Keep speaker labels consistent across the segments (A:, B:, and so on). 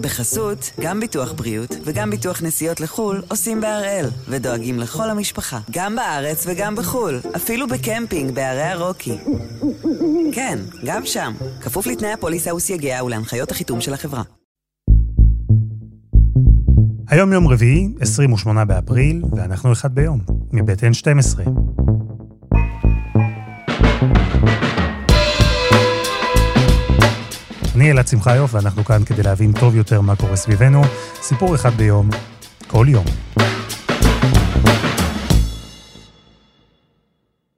A: בחסות, גם ביטוח בריאות וגם ביטוח נסיעות לחו"ל עושים בהראל, ודואגים לכל המשפחה, גם בארץ וגם בחו"ל, אפילו בקמפינג בערי הרוקי. כן, גם שם, כפוף לתנאי הפוליסה וסייגיה ולהנחיות החיתום של החברה.
B: היום יום רביעי, 28 באפריל, ואנחנו אחד ביום, מבית N12. אני אלעד שמחיוף, ואנחנו כאן כדי להבין טוב יותר מה קורה סביבנו. סיפור אחד ביום, כל יום.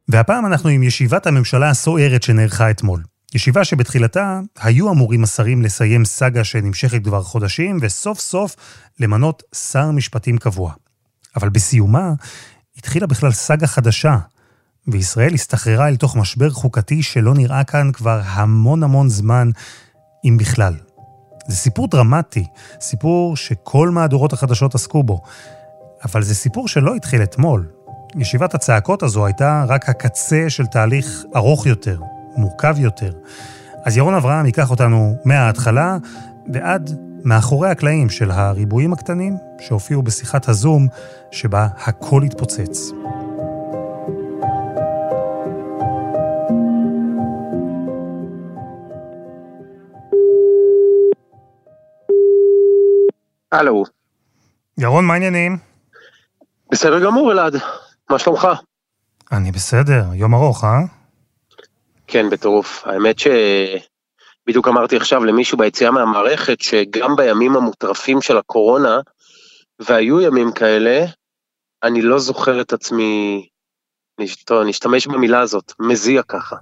B: והפעם אנחנו עם ישיבת הממשלה הסוערת שנערכה אתמול. ישיבה שבתחילתה היו אמורים השרים לסיים סאגה שנמשכת כבר חודשים, וסוף סוף למנות שר משפטים קבוע. אבל בסיומה התחילה בכלל סאגה חדשה, וישראל הסתחררה אל תוך משבר חוקתי שלא נראה כאן כבר המון המון זמן, אם בכלל. זה סיפור דרמטי, סיפור שכל מהדורות החדשות עסקו בו. אבל זה סיפור שלא התחיל אתמול. ישיבת הצעקות הזו הייתה רק הקצה של תהליך ארוך יותר, מורכב יותר. אז ירון אברהם ייקח אותנו מההתחלה ועד מאחורי הקלעים של הריבועים הקטנים שהופיעו בשיחת הזום שבה הכל התפוצץ.
C: הלו.
B: ירון, מה העניינים?
C: בסדר גמור, אלעד. מה שלומך?
B: אני בסדר, יום ארוך, אה?
C: כן, בטירוף. האמת שבדיוק אמרתי עכשיו למישהו ביציאה מהמערכת, שגם בימים המוטרפים של הקורונה, והיו ימים כאלה, אני לא זוכר את עצמי, נשתמש במילה הזאת, מזיע ככה.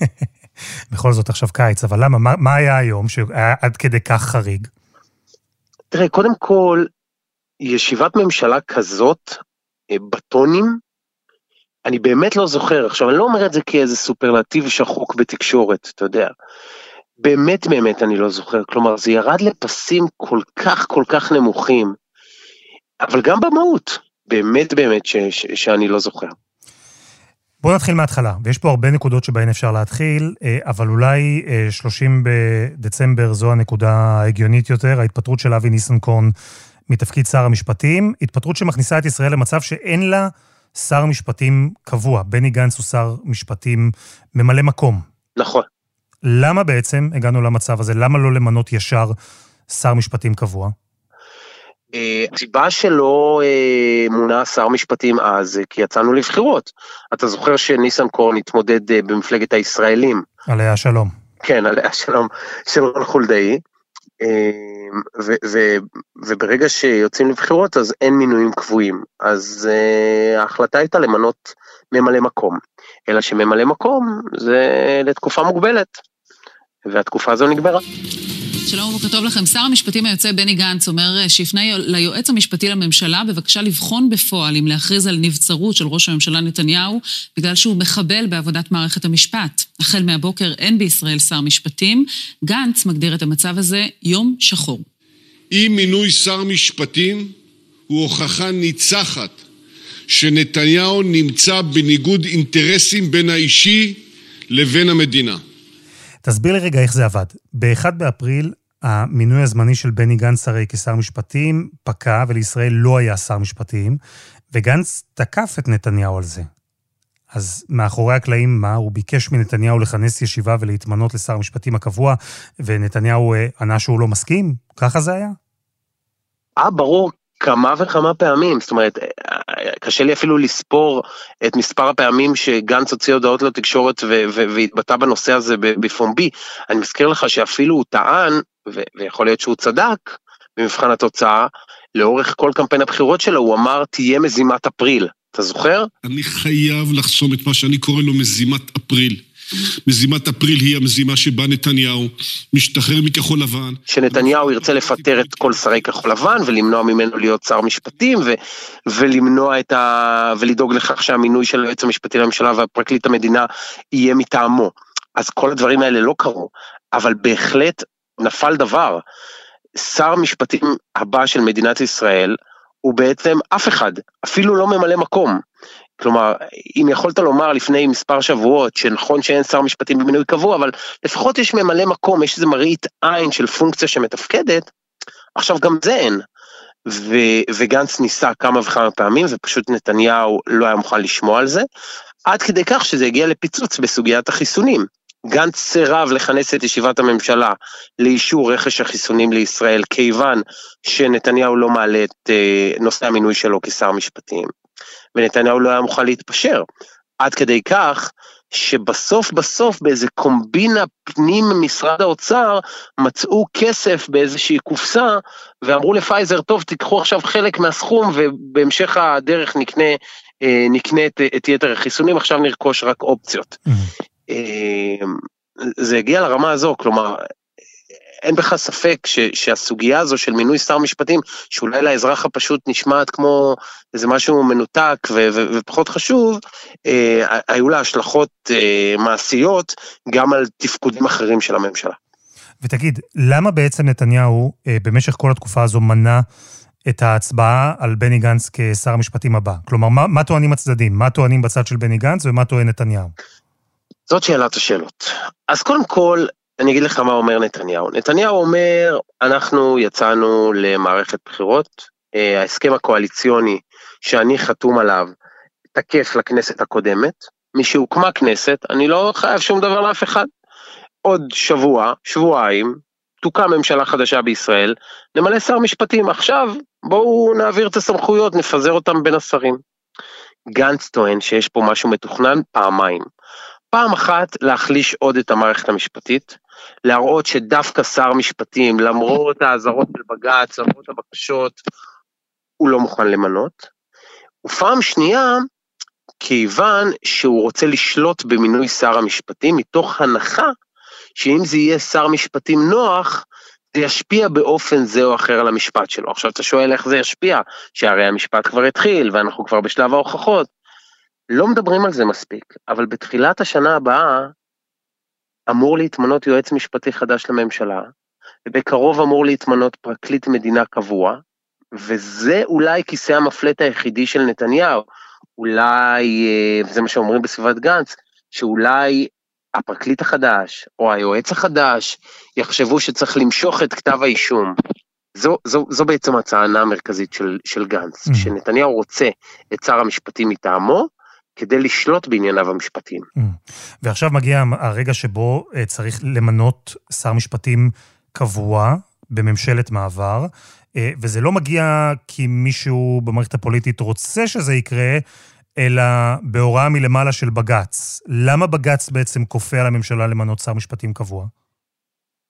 B: בכל זאת עכשיו קיץ, אבל למה? מה, מה היה היום שהיה עד כדי כך חריג?
C: תראה, קודם כל, ישיבת ממשלה כזאת, אה, בטונים, אני באמת לא זוכר. עכשיו, אני לא אומר את זה כאיזה סופרלטיב שחוק בתקשורת, אתה יודע. באמת באמת אני לא זוכר. כלומר, זה ירד לפסים כל כך כל כך נמוכים, אבל גם במהות, באמת באמת ש, ש, שאני לא זוכר.
B: בואו נתחיל מההתחלה, ויש פה הרבה נקודות שבהן אפשר להתחיל, אה, אבל אולי 30 אה, בדצמבר זו הנקודה ההגיונית יותר, ההתפטרות של אבי ניסנקורן מתפקיד שר המשפטים, התפטרות שמכניסה את ישראל למצב שאין לה שר משפטים קבוע. בני גנץ הוא שר משפטים ממלא מקום.
C: נכון.
B: למה בעצם הגענו למצב הזה? למה לא למנות ישר שר משפטים קבוע?
C: אה, הסיבה שלא אה, מונה שר משפטים אז, כי יצאנו לבחירות. אתה זוכר שניסנקורן התמודד אה, במפלגת הישראלים.
B: עליה השלום.
C: כן, עליה השלום של רון חולדאי. ו, ו, וברגע שיוצאים לבחירות אז אין מינויים קבועים. אז ההחלטה הייתה למנות ממלא מקום. אלא שממלא מקום זה לתקופה מוגבלת. והתקופה הזו נגמרה.
D: שלום ובוקר טוב לכם. שר המשפטים היוצא בני גנץ אומר אה, שיפנה ליועץ המשפטי לממשלה בבקשה לבחון בפועל אם להכריז על נבצרות של ראש הממשלה נתניהו בגלל שהוא מחבל בעבודת מערכת המשפט. החל מהבוקר אין בישראל שר משפטים. גנץ מגדיר את המצב הזה יום שחור.
E: אי מינוי שר משפטים הוא הוכחה ניצחת שנתניהו נמצא בניגוד אינטרסים בין האישי לבין המדינה.
B: תסביר לי רגע איך זה עבד. ב-1 באפריל, המינוי הזמני של בני גנץ הרי כשר משפטים פקע, ולישראל לא היה שר משפטים, וגנץ תקף את נתניהו על זה. אז מאחורי הקלעים, מה? הוא ביקש מנתניהו לכנס ישיבה ולהתמנות לשר המשפטים הקבוע, ונתניהו אה, ענה שהוא לא מסכים? ככה זה היה?
C: אה, ברור, כמה וכמה פעמים, זאת אומרת, קשה לי אפילו לספור את מספר הפעמים שגנץ הוציא הודעות לתקשורת והתבטא בנושא הזה בפומבי. אני מזכיר לך שאפילו הוא טען, ויכול להיות שהוא צדק במבחן התוצאה, לאורך כל קמפיין הבחירות שלו הוא אמר תהיה מזימת אפריל. אתה זוכר?
E: אני חייב לחסום את מה שאני קורא לו מזימת אפריל. מזימת אפריל היא המזימה שבה נתניהו משתחרר מכחול לבן.
C: שנתניהו ירצה לפטר את כל שרי כחול לבן ולמנוע ממנו להיות שר משפטים ו- ולמנוע את ה... ולדאוג לכך שהמינוי של היועץ המשפטי לממשלה והפרקליט המדינה יהיה מטעמו. אז כל הדברים האלה לא קרו, אבל בהחלט נפל דבר. שר המשפטים הבא של מדינת ישראל הוא בעצם אף אחד, אפילו לא ממלא מקום. כלומר, אם יכולת לומר לפני מספר שבועות שנכון שאין שר משפטים במינוי קבוע, אבל לפחות יש ממלא מקום, יש איזה מראית עין של פונקציה שמתפקדת, עכשיו גם זה אין. ו- וגנץ ניסה כמה וכמה פעמים ופשוט נתניהו לא היה מוכן לשמוע על זה, עד כדי כך שזה הגיע לפיצוץ בסוגיית החיסונים. גנץ סירב לכנס את ישיבת הממשלה לאישור רכש החיסונים לישראל, כיוון שנתניהו לא מעלה את אה, נושא המינוי שלו כשר משפטים, ונתניהו לא היה מוכן להתפשר. עד כדי כך שבסוף בסוף באיזה קומבינה פנים משרד האוצר מצאו כסף באיזושהי קופסה ואמרו לפייזר טוב תיקחו עכשיו חלק מהסכום ובהמשך הדרך נקנה, אה, נקנה את, את יתר החיסונים עכשיו נרכוש רק אופציות. Mm-hmm. זה הגיע לרמה הזו כלומר אין בכלל ספק ש, שהסוגיה הזו של מינוי שר משפטים, שאולי לאזרח הפשוט נשמעת כמו איזה משהו מנותק ו, ו, ופחות חשוב, אה, היו לה השלכות אה, מעשיות גם על תפקודים אחרים של הממשלה.
B: ותגיד, למה בעצם נתניהו אה, במשך כל התקופה הזו מנע את ההצבעה על בני גנץ כשר המשפטים הבא? כלומר, מה, מה טוענים הצדדים? מה טוענים בצד של בני גנץ ומה טוען נתניהו?
C: זאת שאלת השאלות. אז קודם כל, אני אגיד לך מה אומר נתניהו. נתניהו אומר, אנחנו יצאנו למערכת בחירות, אה, ההסכם הקואליציוני שאני חתום עליו תקף לכנסת הקודמת, משהוקמה כנסת, אני לא חייב שום דבר לאף אחד. עוד שבוע, שבועיים, תוקם ממשלה חדשה בישראל, נמלא שר משפטים. עכשיו, בואו נעביר את הסמכויות, נפזר אותם בין השרים. גנץ טוען שיש פה משהו מתוכנן פעמיים. פעם אחת להחליש עוד את המערכת המשפטית, להראות שדווקא שר משפטים, למרות האזהרות של בג"ץ, למרות הבקשות, הוא לא מוכן למנות. ופעם שנייה, כיוון שהוא רוצה לשלוט במינוי שר המשפטים, מתוך הנחה שאם זה יהיה שר משפטים נוח, זה ישפיע באופן זה או אחר על המשפט שלו. עכשיו אתה שואל איך זה ישפיע, שהרי המשפט כבר התחיל ואנחנו כבר בשלב ההוכחות. לא מדברים על זה מספיק, אבל בתחילת השנה הבאה אמור להתמנות יועץ משפטי חדש לממשלה, ובקרוב אמור להתמנות פרקליט מדינה קבוע, וזה אולי כיסא המפלט היחידי של נתניהו. אולי, אה, זה מה שאומרים בסביבת גנץ, שאולי הפרקליט החדש או היועץ החדש יחשבו שצריך למשוך את כתב האישום. זו, זו, זו בעצם הטענה המרכזית של, של גנץ, mm. שנתניהו רוצה את שר המשפטים מטעמו, כדי לשלוט בענייניו המשפטיים. Mm.
B: ועכשיו מגיע הרגע שבו אה, צריך למנות שר משפטים קבוע בממשלת מעבר, אה, וזה לא מגיע כי מישהו במערכת הפוליטית רוצה שזה יקרה, אלא בהוראה מלמעלה של בג"ץ. למה בג"ץ בעצם כופה על הממשלה למנות שר משפטים קבוע?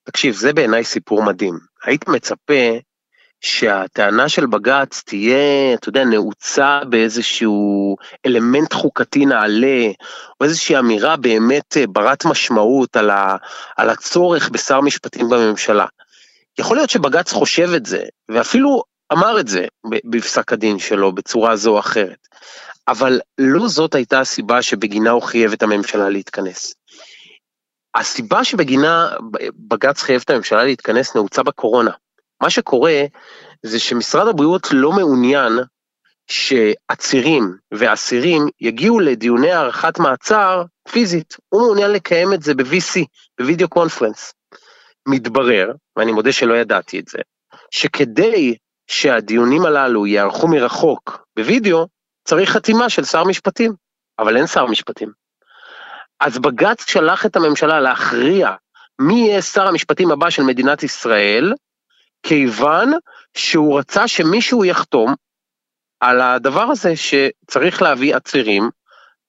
C: תקשיב, זה בעיניי סיפור מדהים. היית מצפה שהטענה של בג"ץ תהיה, אתה יודע, נעוצה באיזשהו אלמנט חוקתי נעלה, או איזושהי אמירה באמת אה, ברת משמעות על, ה, על הצורך בשר משפטים בממשלה. יכול להיות שבג"ץ חושב את זה, ואפילו אמר את זה בפסק הדין שלו בצורה זו או אחרת, אבל לא זאת הייתה הסיבה שבגינה הוא חייב את הממשלה להתכנס. הסיבה שבגינה בג"ץ חייב את הממשלה להתכנס נעוצה בקורונה. מה שקורה זה שמשרד הבריאות לא מעוניין שעצירים ואסירים יגיעו לדיוני הארכת מעצר פיזית, הוא מעוניין לקיים את זה ב-VC, בווידאו קונפרנס. מתברר, ואני מודה שלא ידעתי את זה, שכדי שהדיונים הללו יערכו מרחוק בווידאו, צריך חתימה של שר משפטים, אבל אין שר משפטים. אז בג"ץ שלח את הממשלה להכריע מי יהיה שר המשפטים הבא של מדינת ישראל, כיוון שהוא רצה שמישהו יחתום על הדבר הזה שצריך להביא עצירים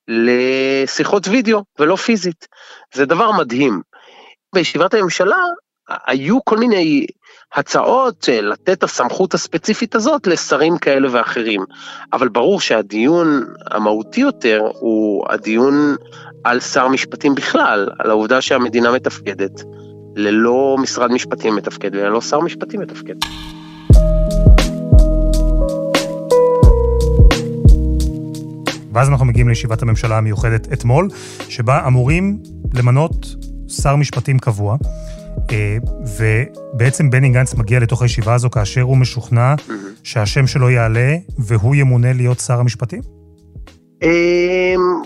C: לשיחות וידאו ולא פיזית. זה דבר מדהים. בישיבת הממשלה היו כל מיני הצעות לתת את הסמכות הספציפית הזאת לשרים כאלה ואחרים, אבל ברור שהדיון המהותי יותר הוא הדיון על שר משפטים בכלל, על העובדה שהמדינה מתפקדת. ללא משרד משפטים מתפקד וללא שר משפטים מתפקד.
B: ואז אנחנו מגיעים לישיבת הממשלה המיוחדת אתמול, שבה אמורים למנות שר משפטים קבוע. אה, ובעצם בני גנץ מגיע לתוך הישיבה הזו כאשר הוא משוכנע שהשם שלו יעלה והוא ימונה להיות שר המשפטים?
C: אמ,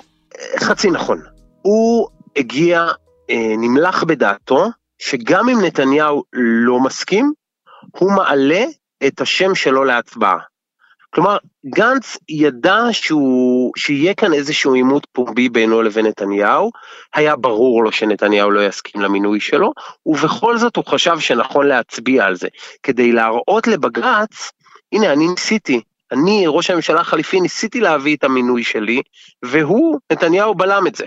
C: חצי נכון. הוא הגיע, אה, נמלח בדעתו, שגם אם נתניהו לא מסכים, הוא מעלה את השם שלו להצבעה. כלומר, גנץ ידע שהוא, שיהיה כאן איזשהו עימות פומבי בינו לבין נתניהו, היה ברור לו שנתניהו לא יסכים למינוי שלו, ובכל זאת הוא חשב שנכון להצביע על זה, כדי להראות לבג"ץ, הנה אני ניסיתי, אני, ראש הממשלה החליפי, ניסיתי להביא את המינוי שלי, והוא, נתניהו, בלם את זה.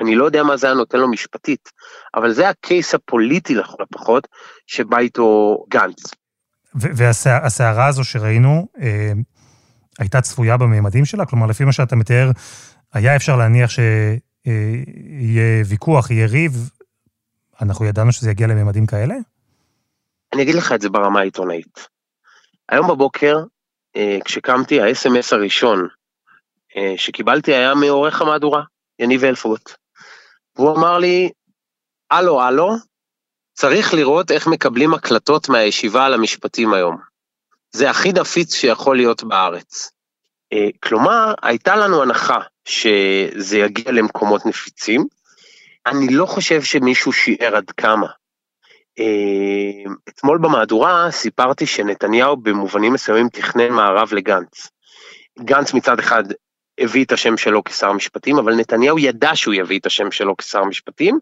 C: אני לא יודע מה זה היה נותן לו משפטית, אבל זה הקייס הפוליטי לכל הפחות, שבא איתו גנץ.
B: והסערה הזו שראינו, אה, הייתה צפויה בממדים שלה? כלומר, לפי מה שאתה מתאר, היה אפשר להניח שיהיה ויכוח, יהיה ריב, אנחנו ידענו שזה יגיע לממדים כאלה?
C: אני אגיד לך את זה ברמה העיתונאית. היום בבוקר, אה, כשקמתי, ה-SMS הראשון אה, שקיבלתי היה מעורך המהדורה, יניב אלפרוט. והוא אמר לי, הלו, הלו, צריך לראות איך מקבלים הקלטות מהישיבה על המשפטים היום. זה הכי נפיץ שיכול להיות בארץ. אה, כלומר, הייתה לנו הנחה שזה יגיע למקומות נפיצים. אני לא חושב שמישהו שיער עד כמה. אה, אתמול במהדורה סיפרתי שנתניהו במובנים מסוימים תכנן מערב לגנץ. גנץ מצד אחד הביא את השם שלו כשר המשפטים, אבל נתניהו ידע שהוא יביא את השם שלו כשר המשפטים,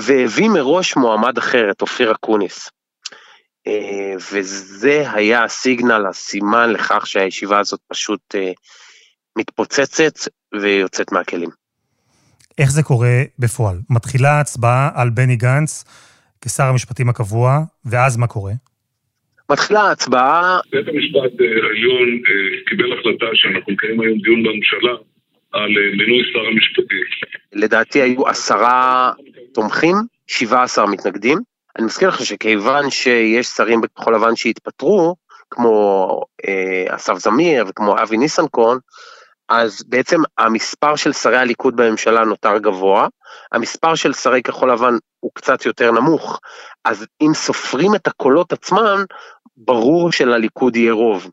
C: והביא מראש מועמד אחר, את אופיר אקוניס. אה, וזה היה הסיגנל, הסימן לכך שהישיבה הזאת פשוט אה, מתפוצצת ויוצאת מהכלים.
B: איך זה קורה בפועל? מתחילה הצבעה על בני גנץ כשר המשפטים הקבוע, ואז מה קורה?
C: מתחילה ההצבעה.
F: בית המשפט אה, העליון אה, קיבל החלטה שאנחנו נקיים היום דיון בממשלה על אה, מינוי שר המשפטים.
C: לדעתי היו עשרה תומכים, שבעה עשר מתנגדים. אני מזכיר לך שכיוון שיש שרים בכחול לבן שהתפטרו, כמו אה, אסף זמיר וכמו אבי ניסנקורן, אז בעצם המספר של שרי הליכוד בממשלה נותר גבוה, המספר של שרי כחול לבן הוא קצת יותר נמוך, אז אם סופרים את הקולות עצמם, ברור שלליכוד יהיה רוב.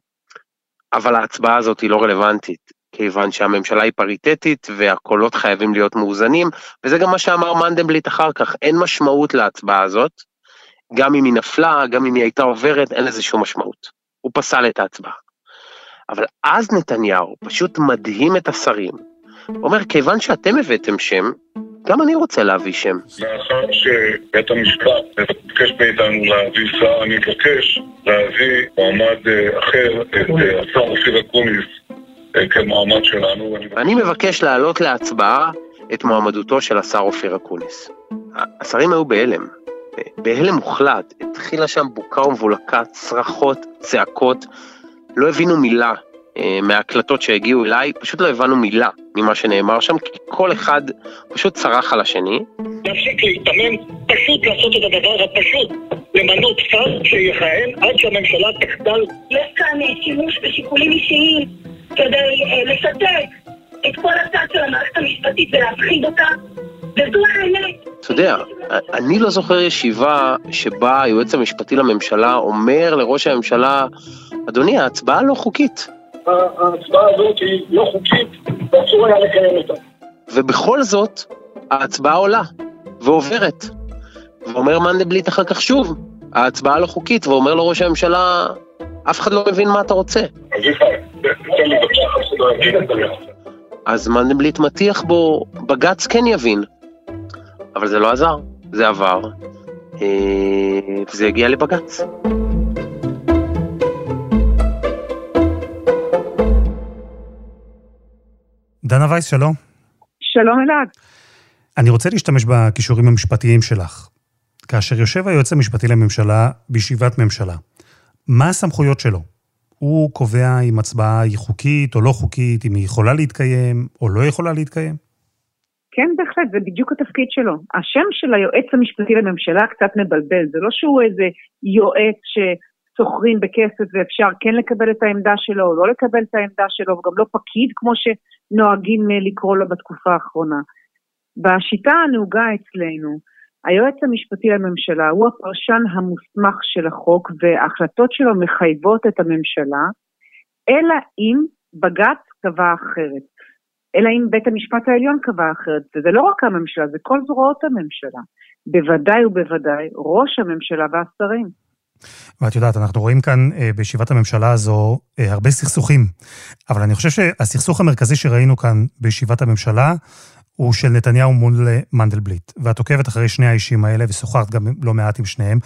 C: אבל ההצבעה הזאת היא לא רלוונטית, כיוון שהממשלה היא פריטטית והקולות חייבים להיות מאוזנים, וזה גם מה שאמר מנדלבליט אחר כך, אין משמעות להצבעה הזאת, גם אם היא נפלה, גם אם היא הייתה עוברת, אין לזה שום משמעות. הוא פסל את ההצבעה. אבל אז נתניהו פשוט מדהים את השרים. אומר, כיוון שאתם הבאתם שם, גם אני רוצה להביא שם.
F: לאחר שבית המשפט מבקש מאיתנו להביא שר, אני מבקש להביא מועמד אה, אחר, את אה, השר אופיר אקוניס, אה, כמועמד שלנו.
C: אני מבקש להעלות להצבעה את מועמדותו של השר אופיר אקוניס. השרים היו בהלם, בהלם מוחלט. התחילה שם בוקה ומבולקה, צרחות, צעקות. לא הבינו מילה אה, מההקלטות שהגיעו אליי, פשוט לא הבנו מילה ממה שנאמר שם, כי כל אחד פשוט צרח על השני.
G: להפסיק להיתמם, פשוט לעשות את הדבר הפשוט, למנות שר שיכהן עד שהממשלה תחדל.
H: יש כאן אה, שימוש בשיקולים אישיים כדי אה, לשתק את כל הצד של המערכת המשפטית ולהפחיד אותה, וזו האמת.
C: אתה יודע, אני לא זוכר ישיבה שבה היועץ המשפטי לממשלה אומר לראש הממשלה, אדוני, ההצבעה לא חוקית.
F: ההצבעה הזאת היא לא חוקית, ואסור היה לקיים אותה.
C: ובכל זאת, ההצבעה עולה, ועוברת. ואומר מנדלבליט אחר כך שוב, ההצבעה לא חוקית, ואומר לו ראש הממשלה, אף אחד לא מבין מה אתה רוצה. אז מנדלבליט מטיח בו, בג"ץ כן יבין. אבל זה לא עזר, זה עבר, אה, וזה הגיע לבג"ץ.
B: דנה וייס, שלום.
I: שלום אלעד.
B: אני רוצה להשתמש בכישורים המשפטיים שלך. כאשר יושב היועץ המשפטי לממשלה בישיבת ממשלה, מה הסמכויות שלו? הוא קובע אם הצבעה היא חוקית או לא חוקית, אם היא יכולה להתקיים או לא יכולה להתקיים?
I: כן, בהחלט, זה בדיוק התפקיד שלו. השם של היועץ המשפטי לממשלה קצת מבלבל, זה לא שהוא איזה יועץ שסוחרים בכסף ואפשר כן לקבל את העמדה שלו או לא לקבל את העמדה שלו, וגם לא פקיד כמו שנוהגים לקרוא לו בתקופה האחרונה. בשיטה הנהוגה אצלנו, היועץ המשפטי לממשלה הוא הפרשן המוסמך של החוק וההחלטות שלו מחייבות את הממשלה, אלא אם בג"ץ קבע אחרת. אלא אם בית המשפט העליון קבע אחרת. וזה לא רק הממשלה, זה כל זרועות הממשלה. בוודאי ובוודאי ראש הממשלה והשרים.
B: ואת יודעת, אנחנו רואים כאן אה, בישיבת הממשלה הזו אה, הרבה סכסוכים, אבל אני חושב שהסכסוך המרכזי שראינו כאן בישיבת הממשלה הוא של נתניהו מול מנדלבליט. ואת עוקבת אחרי שני האישים האלה ושוחחת גם לא מעט עם שניהם.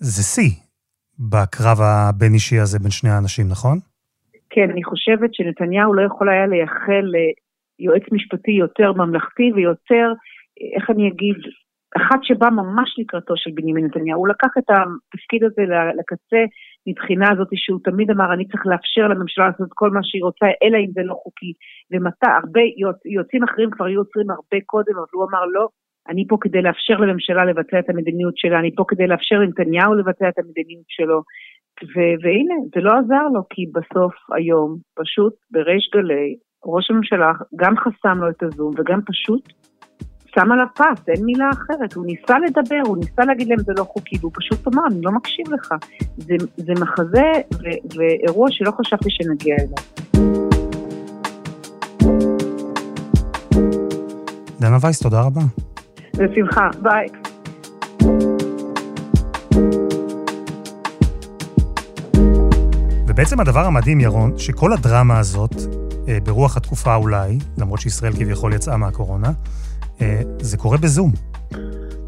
B: זה שיא בקרב הבין-אישי הזה בין שני האנשים, נכון?
I: כן, אני חושבת שנתניהו לא יכול היה לייחל ליועץ משפטי יותר ממלכתי ויותר, איך אני אגיד, אחד שבא ממש לקראתו של בנימין נתניהו. הוא לקח את התפקיד הזה לקצה מבחינה הזאת שהוא תמיד אמר, אני צריך לאפשר לממשלה לעשות כל מה שהיא רוצה, אלא אם זה לא חוקי. ומתי, הרבה יועצים אחרים כבר היו עוצרים הרבה קודם, אבל הוא אמר, לא, אני פה כדי לאפשר לממשלה לבצע את המדיניות שלה, אני פה כדי לאפשר לנתניהו לבצע את המדיניות שלו. ו- והנה, זה לא עזר לו, כי בסוף היום, פשוט בריש גלי, ראש הממשלה גם חסם לו את הזום וגם פשוט שם עליו פס, אין מילה אחרת. הוא ניסה לדבר, הוא ניסה להגיד להם זה לא חוקי, והוא פשוט אמר, אני לא מקשיב לך. זה, זה מחזה ו- ואירוע שלא חשבתי שנגיע אליו.
B: דנה וייס, תודה רבה.
I: בשמחה, ביי.
B: ובעצם הדבר המדהים, ירון, שכל הדרמה הזאת, אה, ברוח התקופה אולי, למרות שישראל כביכול יצאה מהקורונה, זה קורה בזום.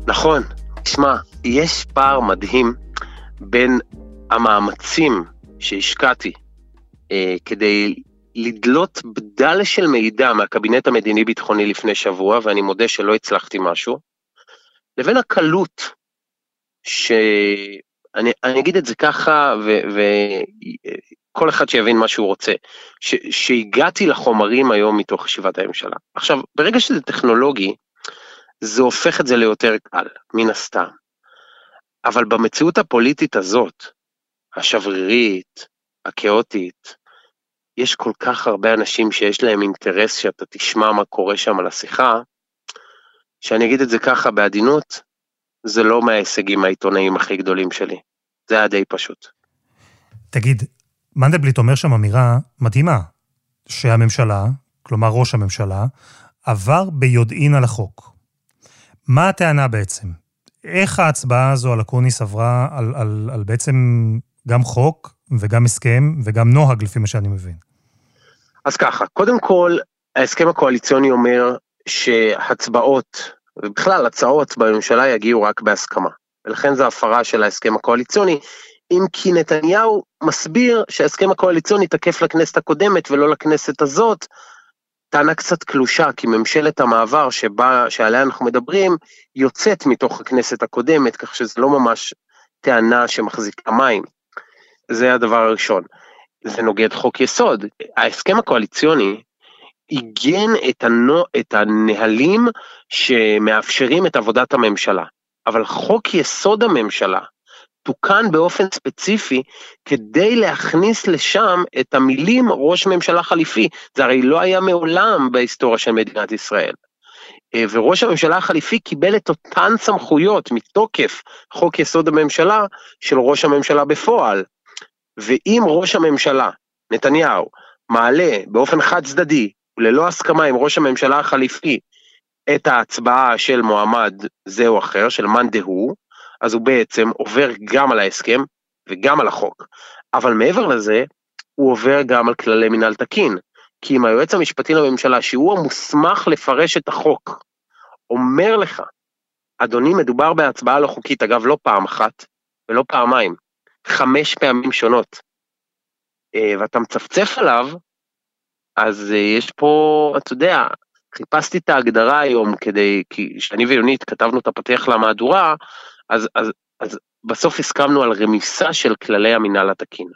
C: נכון. תשמע, יש פער מדהים בין המאמצים שהשקעתי אה, כדי לדלות בדל של מידע מהקבינט המדיני-ביטחוני לפני שבוע, ואני מודה שלא הצלחתי משהו, לבין הקלות, שאני אני אגיד את זה ככה, וכל אחד שיבין מה שהוא רוצה, ש, שהגעתי לחומרים היום מתוך ישיבת הממשלה. עכשיו, ברגע שזה טכנולוגי, זה הופך את זה ליותר קל, מן הסתם. אבל במציאות הפוליטית הזאת, השברירית, הכאוטית, יש כל כך הרבה אנשים שיש להם אינטרס שאתה תשמע מה קורה שם על השיחה, שאני אגיד את זה ככה בעדינות, זה לא מההישגים העיתונאיים הכי גדולים שלי. זה היה די פשוט.
B: תגיד, מנדלבליט אומר שם אמירה מדהימה, שהממשלה, כלומר ראש הממשלה, עבר ביודעין על החוק. מה הטענה בעצם? איך ההצבעה הזו על אקוניס עברה על, על, על בעצם גם חוק וגם הסכם וגם נוהג, לפי מה שאני מבין?
C: אז ככה, קודם כל, ההסכם הקואליציוני אומר שהצבעות, ובכלל הצעות בממשלה יגיעו רק בהסכמה. ולכן זו הפרה של ההסכם הקואליציוני, אם כי נתניהו מסביר שההסכם הקואליציוני תקף לכנסת הקודמת ולא לכנסת הזאת, טענה קצת קלושה, כי ממשלת המעבר שבה, שעליה אנחנו מדברים, יוצאת מתוך הכנסת הקודמת, כך שזה לא ממש טענה שמחזיקה מים. זה הדבר הראשון. זה נוגד חוק יסוד. ההסכם הקואליציוני עיגן את, הנו, את הנהלים שמאפשרים את עבודת הממשלה. אבל חוק יסוד הממשלה תוקן באופן ספציפי כדי להכניס לשם את המילים ראש ממשלה חליפי. זה הרי לא היה מעולם בהיסטוריה של מדינת ישראל. אה, וראש הממשלה החליפי קיבל את אותן סמכויות מתוקף חוק יסוד הממשלה של ראש הממשלה בפועל. ואם ראש הממשלה, נתניהו, מעלה באופן חד צדדי וללא הסכמה עם ראש הממשלה החליפי את ההצבעה של מועמד זה או אחר, של מאן דהוא, אז הוא בעצם עובר גם על ההסכם וגם על החוק. אבל מעבר לזה, הוא עובר גם על כללי מינהל תקין. כי אם היועץ המשפטי לממשלה, שהוא המוסמך לפרש את החוק, אומר לך, אדוני, מדובר בהצבעה לא חוקית, אגב, לא פעם אחת ולא פעמיים, חמש פעמים שונות, אה, ואתה מצפצף עליו, אז אה, יש פה, אתה יודע, חיפשתי את ההגדרה היום כדי, כי כשאני ויונית כתבנו את הפתיח למהדורה, אז, אז, אז בסוף הסכמנו על רמיסה של כללי המינהל התקין.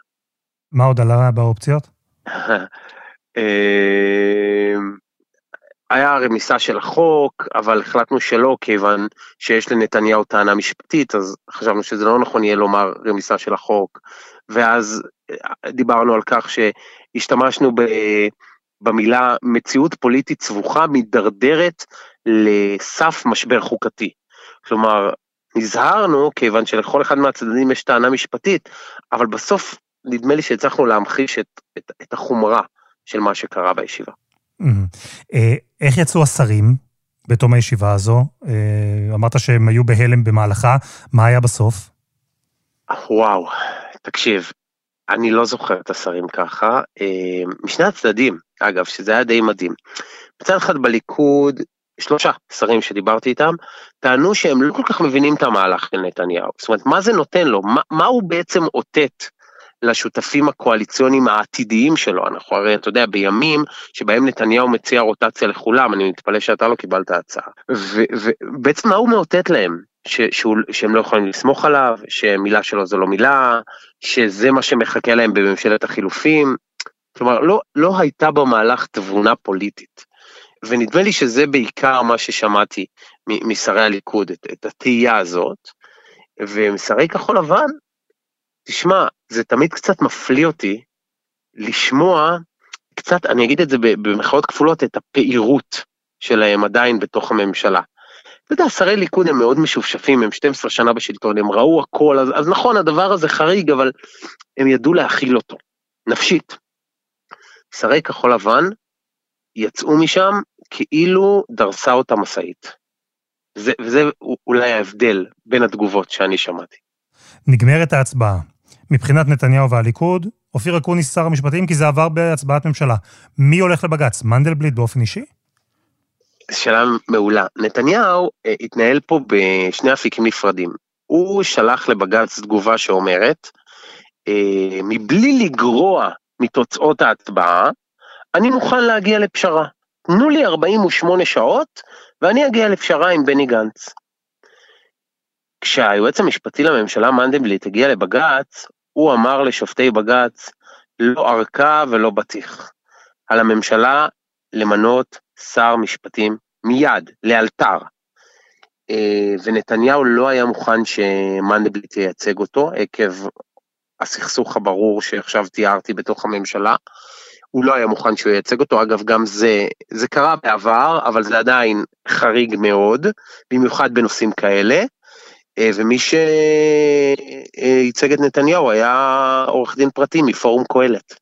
B: מה עוד עלה באופציות?
C: אמ, היה רמיסה של החוק, אבל החלטנו שלא, כיוון שיש לנתניהו טענה משפטית, אז חשבנו שזה לא נכון יהיה לומר רמיסה של החוק, ואז אה, דיברנו על כך שהשתמשנו ב... במילה מציאות פוליטית סבוכה מידרדרת לסף משבר חוקתי. כלומר, נזהרנו כיוון שלכל אחד מהצדדים יש טענה משפטית, אבל בסוף נדמה לי שהצלחנו להמחיש את, את, את החומרה של מה שקרה בישיבה.
B: אה, איך יצאו השרים בתום הישיבה הזו? אה, אמרת שהם היו בהלם במהלכה, מה היה בסוף?
C: וואו, תקשיב, אני לא זוכר את השרים ככה, אה, משני הצדדים, אגב, שזה היה די מדהים. מצד אחד בליכוד, שלושה שרים שדיברתי איתם, טענו שהם לא כל כך מבינים את המהלך של נתניהו. זאת אומרת, מה זה נותן לו? מה, מה הוא בעצם אותת לשותפים הקואליציוניים העתידיים שלו? אנחנו הרי, אתה יודע, בימים שבהם נתניהו מציע רוטציה לכולם, אני מתפלא שאתה לא קיבלת הצעה. ובעצם מה הוא מאותת להם? ש, שהוא, שהם לא יכולים לסמוך עליו, שמילה שלו זו לא מילה, שזה מה שמחכה להם בממשלת החילופים. כלומר, לא, לא הייתה במהלך תבונה פוליטית. ונדמה לי שזה בעיקר מה ששמעתי משרי הליכוד, את, את התהייה הזאת. ומשרי כחול לבן, תשמע, זה תמיד קצת מפליא אותי לשמוע קצת, אני אגיד את זה במחאות כפולות, את הפעירות שלהם עדיין בתוך הממשלה. אתה יודע, שרי ליכוד הם מאוד משופשפים, הם 12 שנה בשלטון, הם ראו הכל, אז, אז נכון, הדבר הזה חריג, אבל הם ידעו להכיל אותו, נפשית. שרי כחול לבן יצאו משם כאילו דרסה אותה משאית. זה, וזה אולי ההבדל בין התגובות שאני שמעתי.
B: נגמרת ההצבעה. מבחינת נתניהו והליכוד, אופיר אקוניס שר המשפטים, כי זה עבר בהצבעת ממשלה. מי הולך לבג"ץ? מנדלבליט באופן אישי?
C: שאלה מעולה. נתניהו אה, התנהל פה בשני אפיקים נפרדים. הוא שלח לבג"ץ תגובה שאומרת, אה, מבלי לגרוע מתוצאות ההצבעה, אני מוכן להגיע לפשרה. תנו לי 48 שעות ואני אגיע לפשרה עם בני גנץ. כשהיועץ המשפטי לממשלה מנדלבליט הגיע לבג"ץ, הוא אמר לשופטי בג"ץ, לא ארכה ולא בטיח. על הממשלה למנות שר משפטים מיד, לאלתר. אה, ונתניהו לא היה מוכן שמנדלבליט ייצג אותו עקב הסכסוך הברור שעכשיו תיארתי בתוך הממשלה. הוא לא היה מוכן שהוא ייצג אותו, אגב גם זה, זה קרה בעבר, אבל זה עדיין חריג מאוד, במיוחד בנושאים כאלה, אה, ומי שייצג את נתניהו היה עורך דין פרטי מפורום קהלת.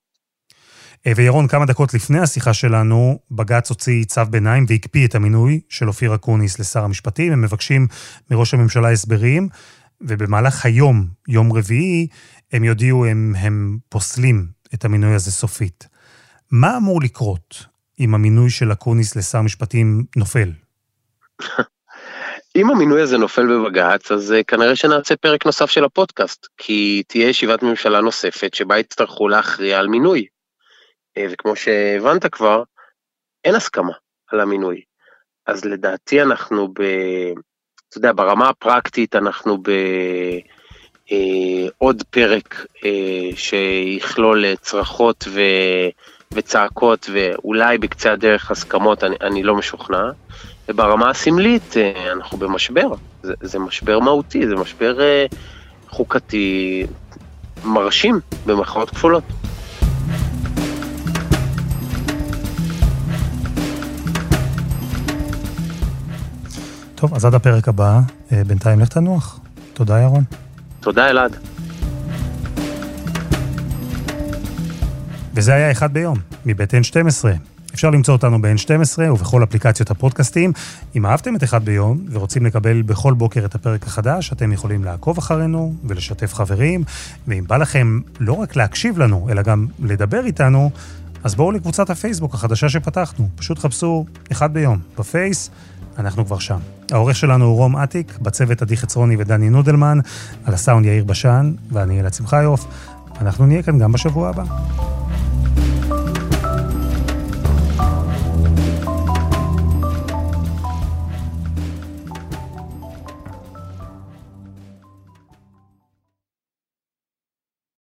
B: אה, וירון, כמה דקות לפני השיחה שלנו, בג"ץ הוציא צו ביניים והקפיא את המינוי של אופיר אקוניס לשר המשפטים. הם מבקשים מראש הממשלה הסברים, ובמהלך היום, יום רביעי, הם יודיעו הם, הם פוסלים את המינוי הזה סופית. מה אמור לקרות אם המינוי של אקוניס לשר משפטים נופל?
C: אם המינוי הזה נופל בבג"ץ, אז אה, כנראה שנעשה פרק נוסף של הפודקאסט, כי תהיה ישיבת ממשלה נוספת שבה יצטרכו להכריע על מינוי. אה, וכמו שהבנת כבר, אין הסכמה על המינוי. אז לדעתי אנחנו ב... אתה יודע, ברמה הפרקטית אנחנו בעוד אה, פרק שיכלול צרחות ו... וצעקות ואולי בקצה הדרך הסכמות, אני, אני לא משוכנע. וברמה הסמלית אה, אנחנו במשבר, זה, זה משבר מהותי, זה משבר אה, חוקתי מרשים במחאות כפולות.
B: טוב, אז עד הפרק הבא, אה, בינתיים לך תנוח. תודה, ירון.
C: תודה, אלעד.
B: וזה היה אחד ביום, מבית N12. אפשר למצוא אותנו ב-N12 ובכל אפליקציות הפודקאסטים. אם אהבתם את אחד ביום ורוצים לקבל בכל בוקר את הפרק החדש, אתם יכולים לעקוב אחרינו ולשתף חברים, ואם בא לכם לא רק להקשיב לנו, אלא גם לדבר איתנו, אז בואו לקבוצת הפייסבוק החדשה שפתחנו. פשוט חפשו אחד ביום בפייס, אנחנו כבר שם. העורך שלנו הוא רום אטיק, בצוות עדי חצרוני ודני נודלמן, על הסאונד יאיר בשן ואני אלעד שמחיוף. אנחנו נהיה כאן גם בשבוע הבא.